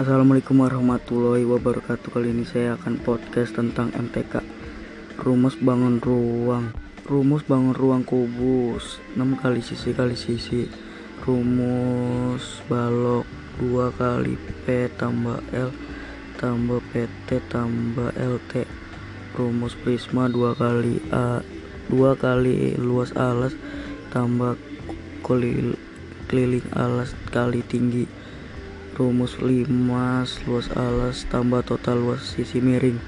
Assalamualaikum warahmatullahi wabarakatuh. Kali ini saya akan podcast tentang MTK Rumus bangun ruang. Rumus bangun ruang kubus. 6 kali sisi kali sisi. Rumus balok 2 kali P tambah L tambah PT tambah LT Rumus prisma 2 kali A 2 kali luas alas tambah keliling alas kali tinggi rumus 5 luas alas tambah total luas sisi miring.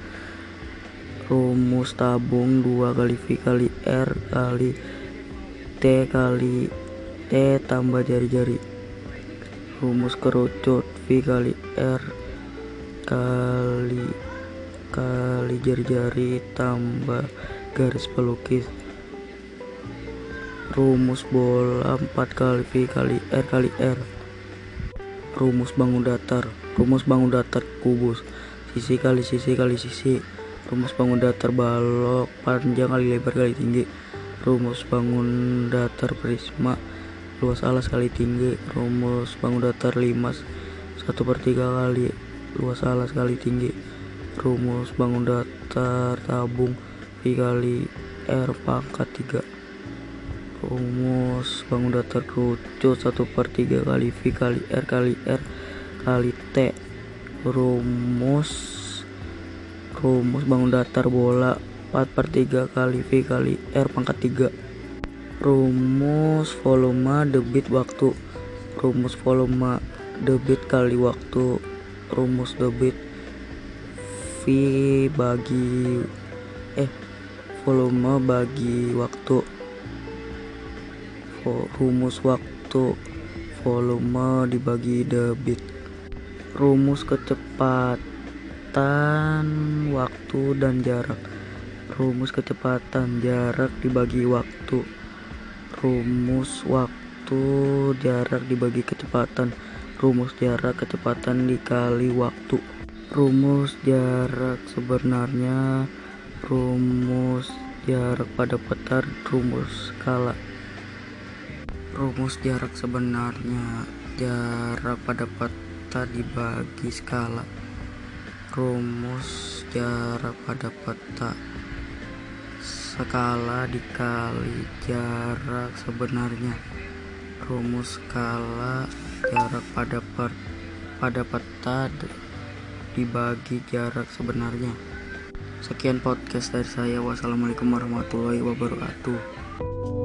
Rumus tabung 2 kali V kali R kali T kali T tambah jari-jari. Rumus kerucut V kali R kali kali jari-jari tambah garis pelukis. Rumus bola 4 kali V kali R kali R rumus bangun datar. Rumus bangun datar kubus. Sisi kali sisi kali sisi. Rumus bangun datar balok panjang kali lebar kali tinggi. Rumus bangun datar prisma luas alas kali tinggi. Rumus bangun datar 5 1 per 3 kali luas alas kali tinggi. Rumus bangun datar tabung V kali R pangkat 3 rumus. Bangun datar kerucut. 1 per 3 kali V kali R kali R kali T. Rumus. Rumus. Bangun datar bola. 4 per 3 kali V kali R pangkat 3 rumus. Volume debit waktu. Rumus volume debit kali waktu. Rumus debit V bagi eh volume bagi waktu rumus waktu volume dibagi debit? Rumus kecepatan waktu dan jarak. Rumus kecepatan jarak dibagi waktu. Rumus waktu jarak dibagi kecepatan. Rumus jarak kecepatan dikali waktu. Rumus jarak sebenarnya. Rumus jarak pada peta rumus skala rumus jarak sebenarnya jarak pada peta dibagi skala. Rumus jarak pada peta skala dikali jarak sebenarnya. Rumus skala jarak pada per, pada peta dibagi jarak sebenarnya. Sekian podcast dari saya. Wassalamualaikum warahmatullahi wabarakatuh